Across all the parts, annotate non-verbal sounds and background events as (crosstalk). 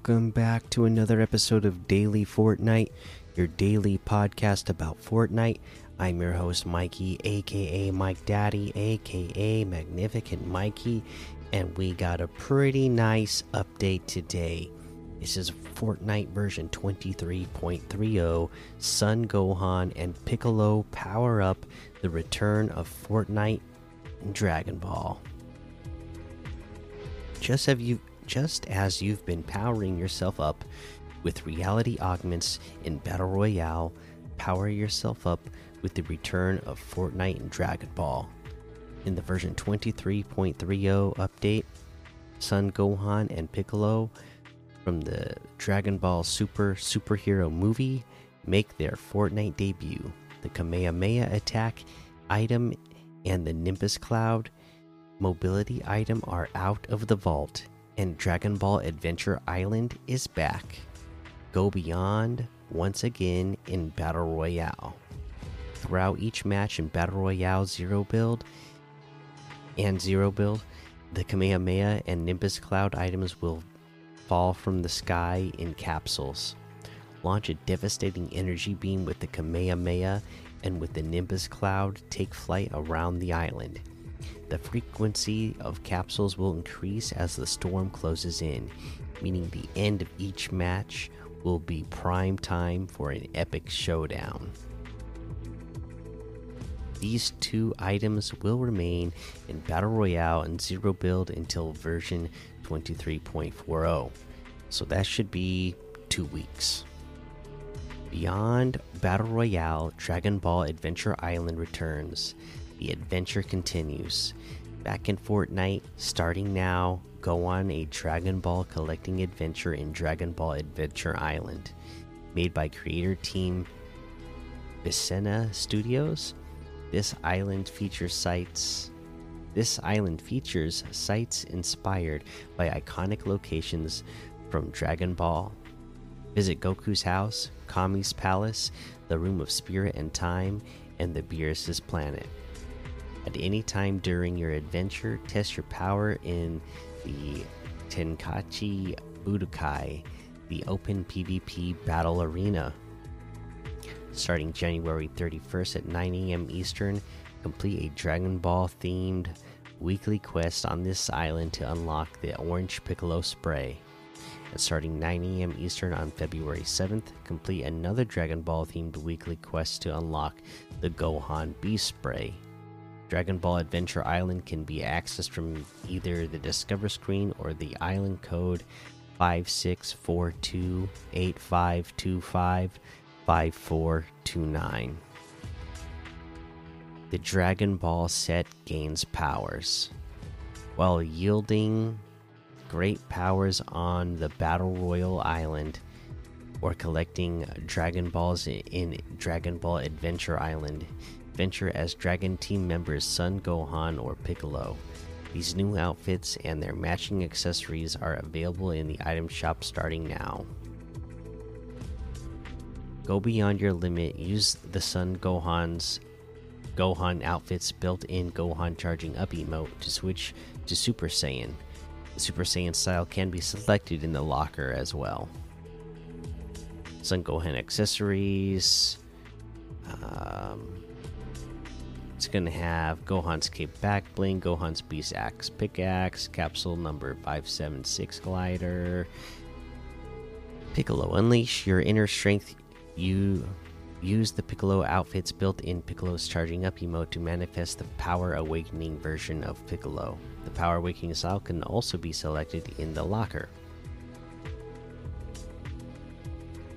Welcome back to another episode of Daily Fortnite, your daily podcast about Fortnite. I'm your host, Mikey, aka Mike Daddy, aka Magnificent Mikey, and we got a pretty nice update today. This is Fortnite version 23.30. Son Gohan and Piccolo power up the return of Fortnite Dragon Ball. Just have you just as you've been powering yourself up with reality augments in Battle Royale, power yourself up with the return of Fortnite and Dragon Ball. In the version 23.30 update, Son Gohan and Piccolo from the Dragon Ball Super superhero movie make their Fortnite debut. The Kamehameha attack item and the Nimbus Cloud mobility item are out of the vault, and Dragon Ball Adventure Island is back. Go beyond once again in Battle Royale. Throughout each match in Battle Royale Zero Build and Zero Build, the Kamehameha and Nimbus Cloud items will fall from the sky in capsules. Launch a devastating energy beam with the Kamehameha and with the Nimbus Cloud, take flight around the island. The frequency of capsules will increase as the storm closes in, meaning the end of each match will be prime time for an epic showdown. These two items will remain in Battle Royale and Zero Build until version 23.40, so that should be two weeks. Beyond Battle Royale, Dragon Ball Adventure Island returns. The adventure continues. Back in Fortnite, starting now, go on a Dragon Ball collecting adventure in Dragon Ball Adventure Island. Made by creator team Vysena Studios, this island features sites this island features sites inspired by iconic locations from Dragon Ball. Visit Goku's house, Kami's palace, the Room of Spirit and Time, and the Beerus' planet. At any time during your adventure, test your power in the Tenkaichi Budokai, the open PvP battle arena. Starting January 31st at 9 a.m. Eastern, complete a Dragon Ball themed weekly quest on this island to unlock the Orange Piccolo Spray. And starting 9 a.m. Eastern on February 7th, complete another Dragon Ball themed weekly quest to unlock the Gohan Beast Spray. Dragon Ball Adventure Island can be accessed from either the Discover screen or the island code 564285255429. The Dragon Ball set gains powers while yielding great powers on the Battle Royal Island or collecting Dragon Balls in Dragon Ball Adventure Island. Venture as Dragon Team members Son Gohan or Piccolo. These new outfits and their matching accessories are available in the item shop starting now. Go beyond your limit. Use the Son Gohan's Gohan outfits built in Gohan charging up emote to switch to Super Saiyan. The Super Saiyan style can be selected in the locker as well. Son Gohan accessories. Um, it's going to have Gohan's Cape Back Bling, Gohan's Beast Axe Pickaxe, Capsule number 576 Glider. Piccolo, unleash your inner strength. You use the Piccolo outfits built in Piccolo's Charging Up emote to manifest the Power Awakening version of Piccolo. The Power Awakening style can also be selected in the locker.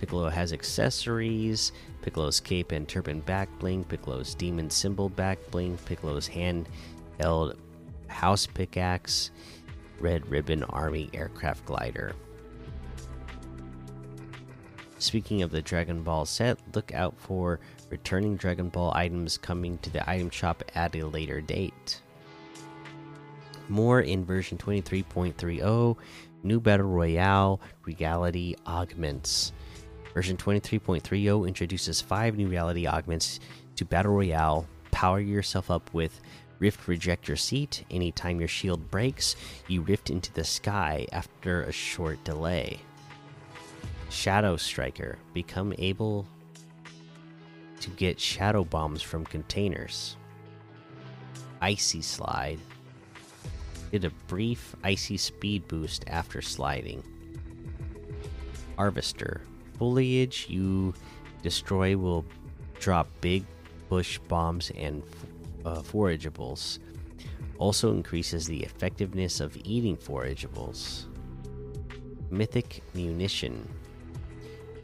Piccolo has accessories Piccolo's cape and turban back bling, Piccolo's demon symbol back bling, Piccolo's hand held house pickaxe, red ribbon army aircraft glider. Speaking of the Dragon Ball set, look out for returning Dragon Ball items coming to the item shop at a later date. More in version 23.30, new Battle Royale reality augments. Version 23.30 introduces five new reality augments to Battle Royale. Power yourself up with Rift Reject Your Seat. Anytime your shield breaks, you rift into the sky after a short delay. Shadow Striker. Become able to get shadow bombs from containers. Icy Slide. Get a brief icy speed boost after sliding. Harvester. Foliage you destroy will drop big bush bombs and uh, forageables. Also increases the effectiveness of eating forageables. Mythic Munition.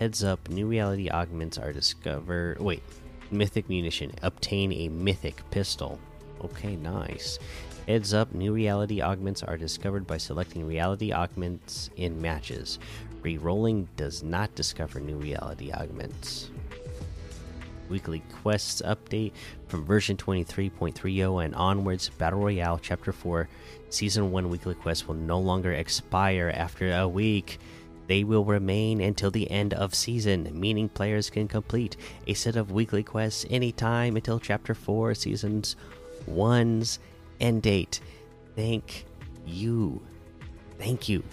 Heads up, new reality augments are discovered. Wait, Mythic Munition. Obtain a Mythic Pistol. Okay, nice. Heads up, new reality augments are discovered by selecting reality augments in matches. Rerolling does not discover new reality augments. Weekly quests update from version 23.30 and onwards. Battle Royale Chapter 4 Season 1 weekly quests will no longer expire after a week. They will remain until the end of season, meaning players can complete a set of weekly quests anytime until Chapter 4 Seasons 1's end date. Thank you. Thank you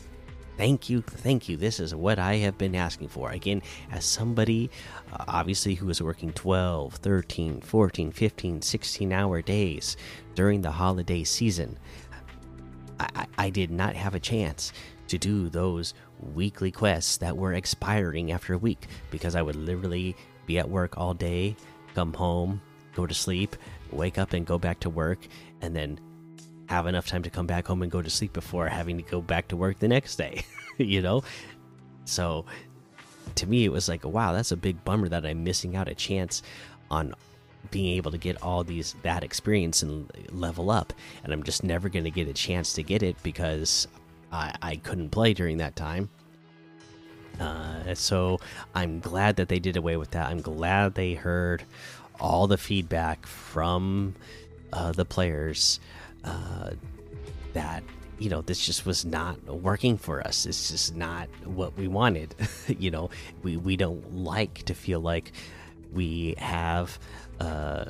thank you thank you. This is what i have been asking for. Again as somebody uh, obviously who is working 12 13 14 15 16 hour days during the holiday season I, I did not have a chance to do those weekly quests that were expiring after a week because i would literally be at work all day come home go to sleep wake up and go back to work and then have enough time to come back home and go to sleep before having to go back to work the next day, (laughs) you know? So to me, it was like, wow, that's a big bummer that I'm missing out a chance on being able to get all these that experience and level up. And I'm just never going to get a chance to get it because I, I couldn't play during that time. Uh, so I'm glad that they did away with that. I'm glad they heard all the feedback from uh, the players uh, that you know this just was not working for us. It's just not what we wanted. (laughs) You know we we don't like to feel like we have uh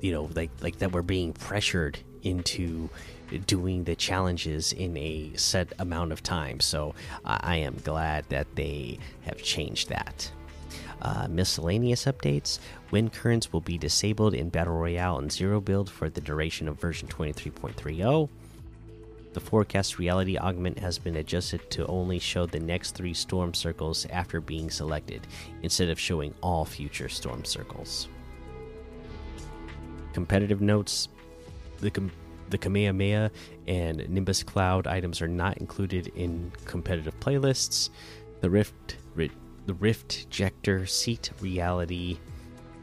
you know like like that we're being pressured into doing the challenges in a set amount of time. So i am glad that they have changed that uh, miscellaneous updates. Wind currents will be disabled in Battle Royale and Zero Build for the duration of version 23.30. The forecast reality augment has been adjusted to only show the next three storm circles after being selected, instead of showing all future storm circles. Competitive notes the, com the Kamehameha and Nimbus Cloud items are not included in competitive playlists. The Rift the Rift Jector Seat Reality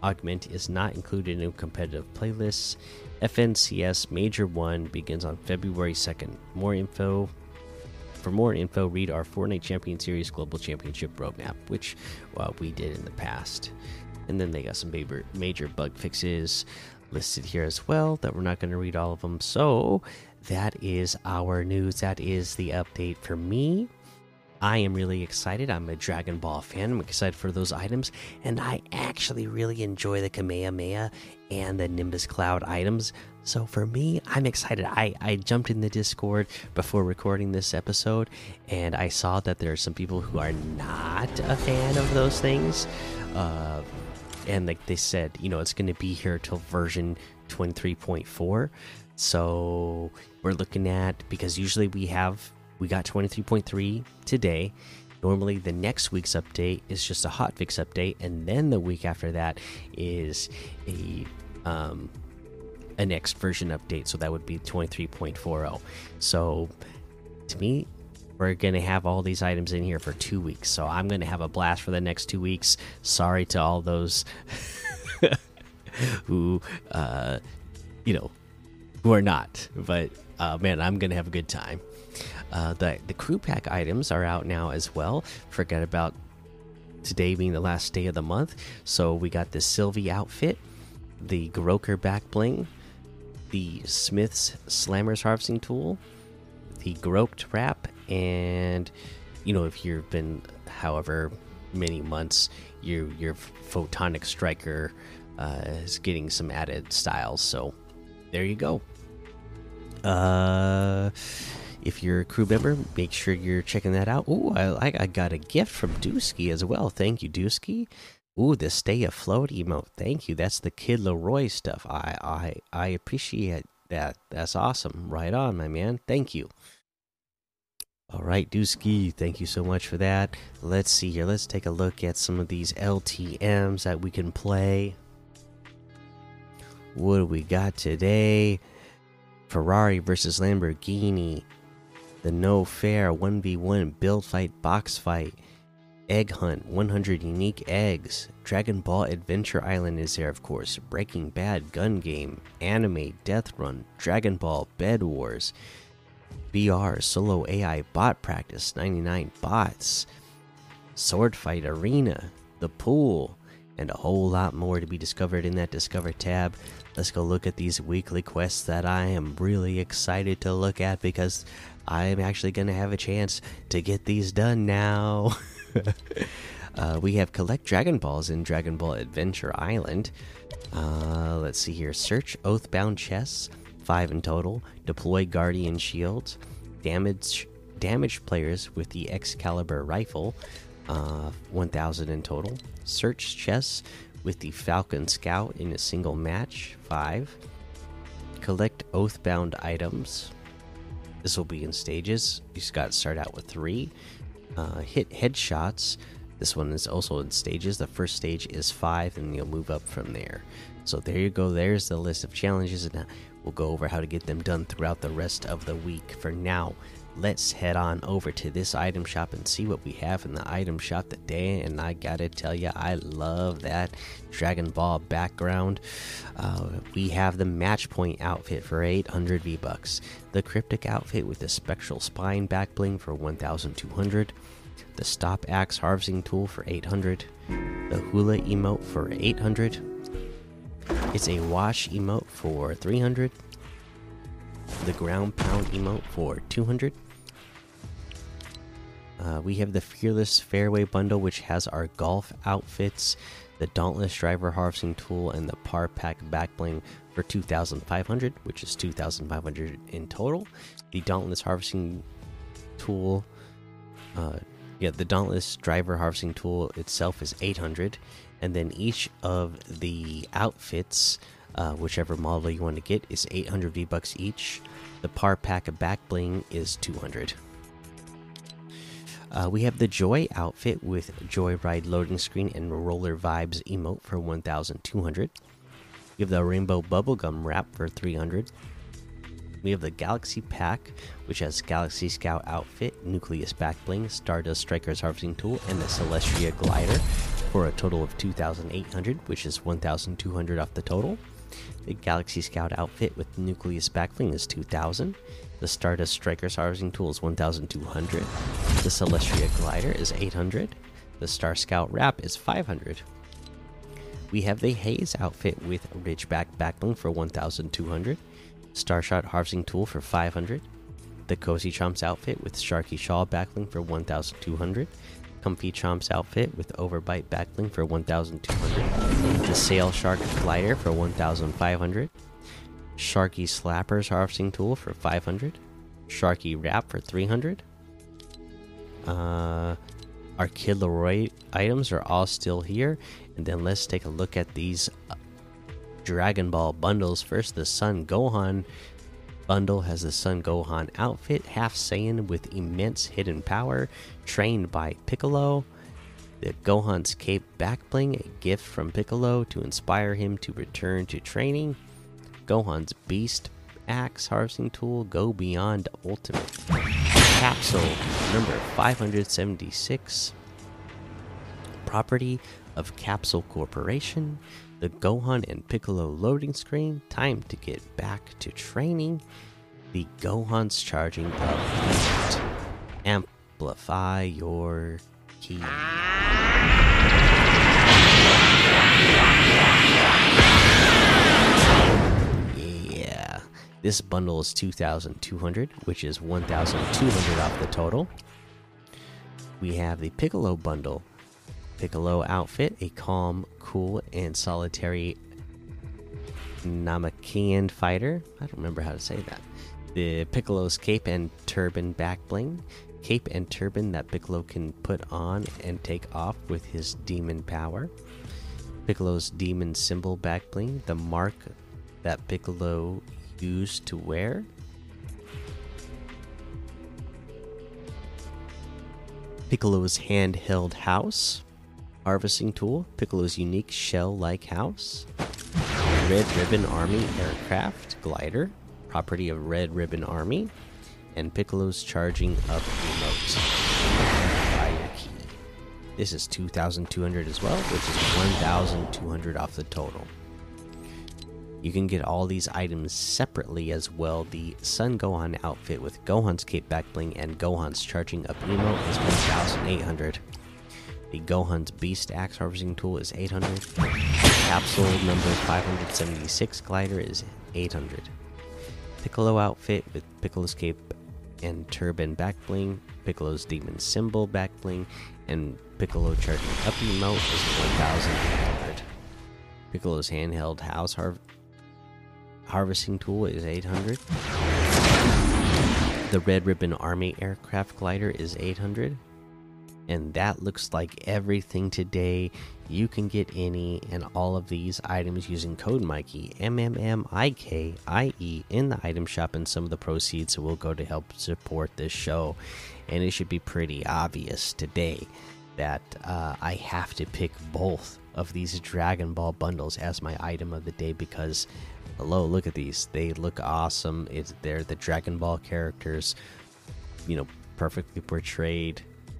Augment is not included in competitive playlists. FNCS Major 1 begins on February 2nd. More info for more info, read our Fortnite Champion Series Global Championship roadmap, which well, we did in the past. And then they got some major, major bug fixes listed here as well that we're not going to read all of them. So that is our news. That is the update for me. I am really excited. I'm a Dragon Ball fan. I'm excited for those items, and I actually really enjoy the Kamehameha and the Nimbus Cloud items. So for me, I'm excited. I, I jumped in the Discord before recording this episode, and I saw that there are some people who are not a fan of those things. Uh, and like they said, you know, it's going to be here till version 23.4. So we're looking at because usually we have we got 23.3 today. Normally, the next week's update is just a hotfix update, and then the week after that is a um, a next version update. So that would be 23.40. So to me, we're gonna have all these items in here for two weeks. So I'm gonna have a blast for the next two weeks. Sorry to all those (laughs) who, uh, you know, who are not, but uh, man, I'm gonna have a good time. Uh, the the crew pack items are out now as well. Forget about today being the last day of the month. So we got the Sylvie outfit, the Groker back bling, the Smith's Slammers harvesting tool, the Groked wrap, and you know if you've been however many months your your photonic striker uh, is getting some added styles. So there you go. Uh, if you're a crew member, make sure you're checking that out. Oh, I, I got a gift from Dusky as well. Thank you, Dusky. Ooh, the stay afloat emote. Thank you. That's the Kid LAROI stuff. I I I appreciate that. That's awesome. Right on, my man. Thank you. All right, Dusky, thank you so much for that. Let's see here. Let's take a look at some of these LTMs that we can play. What do we got today? Ferrari versus Lamborghini. The No Fair 1v1 build fight box fight. Egg Hunt 100 unique eggs. Dragon Ball Adventure Island is there, of course. Breaking Bad Gun Game. Anime Death Run. Dragon Ball Bed Wars. BR Solo AI Bot Practice 99 bots. Sword Fight Arena. The Pool. And a whole lot more to be discovered in that Discover tab. Let's go look at these weekly quests that I am really excited to look at because I'm actually going to have a chance to get these done now. (laughs) uh, we have collect Dragon Balls in Dragon Ball Adventure Island. Uh, let's see here. Search Oathbound chests, five in total. Deploy Guardian shields. Damage damage players with the Excalibur rifle, uh, 1,000 in total. Search chests with the Falcon Scout in a single match, five. Collect Oathbound items. This will be in stages. You just got to start out with three uh, hit headshots. This one is also in stages. The first stage is five, and you'll move up from there. So there you go. There's the list of challenges, and we'll go over how to get them done throughout the rest of the week. For now, let's head on over to this item shop and see what we have in the item shop today. And I gotta tell you, I love that Dragon Ball background. Uh, we have the Match Point outfit for 800 V bucks, the Cryptic outfit with the Spectral Spine back bling for 1,200, the Stop Axe harvesting tool for 800, the Hula emote for 800. It's a wash emote for 300 the ground pound emote for 200 uh, we have the fearless fairway bundle which has our golf outfits the dauntless driver harvesting tool and the par pack back bling for 2500 which is 2500 in total. The dauntless harvesting tool uh, yeah the dauntless driver harvesting tool itself is 800 and then each of the outfits uh, whichever model you want to get is 800 V bucks each. The par pack of back bling is 200. Uh, we have the Joy outfit with Joyride loading screen and Roller Vibes emote for 1,200. We have the Rainbow Bubblegum wrap for 300. We have the Galaxy Pack, which has Galaxy Scout outfit, Nucleus back bling, Stardust Striker's harvesting tool, and the Celestia glider for a total of 2,800, which is 1,200 off the total. The Galaxy Scout outfit with Nucleus backbling is 2000. The Stardust Striker's harvesting tool is 1200. The Celestria glider is 800. The Star Scout wrap is 500. We have the Haze outfit with Ridgeback backbling for 1200. Starshot harvesting tool for 500. The Cozy Chomps outfit with Sharky Shawl backbling for 1200. Comfy Chomps outfit with Overbite backbling for 1,200. The Sail Shark glider for 1,500. Sharky Slappers harvesting tool for 500. Sharky wrap for 300. Uh, our Kid LAROI items are all still here. And then let's take a look at these uh, Dragon Ball bundles. First, the Son Gohan bundle has the Son Gohan outfit, half Saiyan with immense hidden power, trained by Piccolo. The Gohan's cape backbling, a gift from Piccolo to inspire him to return to training. Gohan's beast axe harvesting tool, go beyond ultimate. Capsule number 576. Property of Capsule Corporation the Gohan and Piccolo loading screen. Time to get back to training. The Gohan's charging up. Amplify your ki. Yeah. This bundle is 2,200, which is 1,200 off the total. We have the Piccolo bundle Piccolo outfit, a calm, cool, and solitary Namekian fighter. I don't remember how to say that. The Piccolo's cape and turban back bling. Cape and turban that Piccolo can put on and take off with his demon power. Piccolo's demon symbol back bling. The mark that Piccolo used to wear. Piccolo's handheld house. Harvesting tool. Piccolo's unique shell like house. Red Ribbon Army aircraft glider. Property of Red Ribbon Army. And Piccolo's charging up emote. Fire key. This is 2,200 as well, which is 1,200 off the total. You can get all these items separately as well. The Son Gohan outfit with Gohan's cape back bling and Gohan's charging up emote is 1,800. The Gohan's Beast Axe harvesting tool is 800. Capsule number 576 glider is 800. Piccolo outfit with Piccolo's cape and turban back bling, Piccolo's demon symbol back bling, and Piccolo charging up emote is 1,800. Piccolo's handheld house har harvesting tool is 800. The Red Ribbon Army aircraft glider is 800. And that looks like everything today. You can get any and all of these items using code Mikey, M M M I K I E, in the item shop, and some of the proceeds will go to help support this show. And it should be pretty obvious today that uh, I have to pick both of these Dragon Ball bundles as my item of the day because, hello, look at these. They look awesome. It's they're the Dragon Ball characters, you know, perfectly portrayed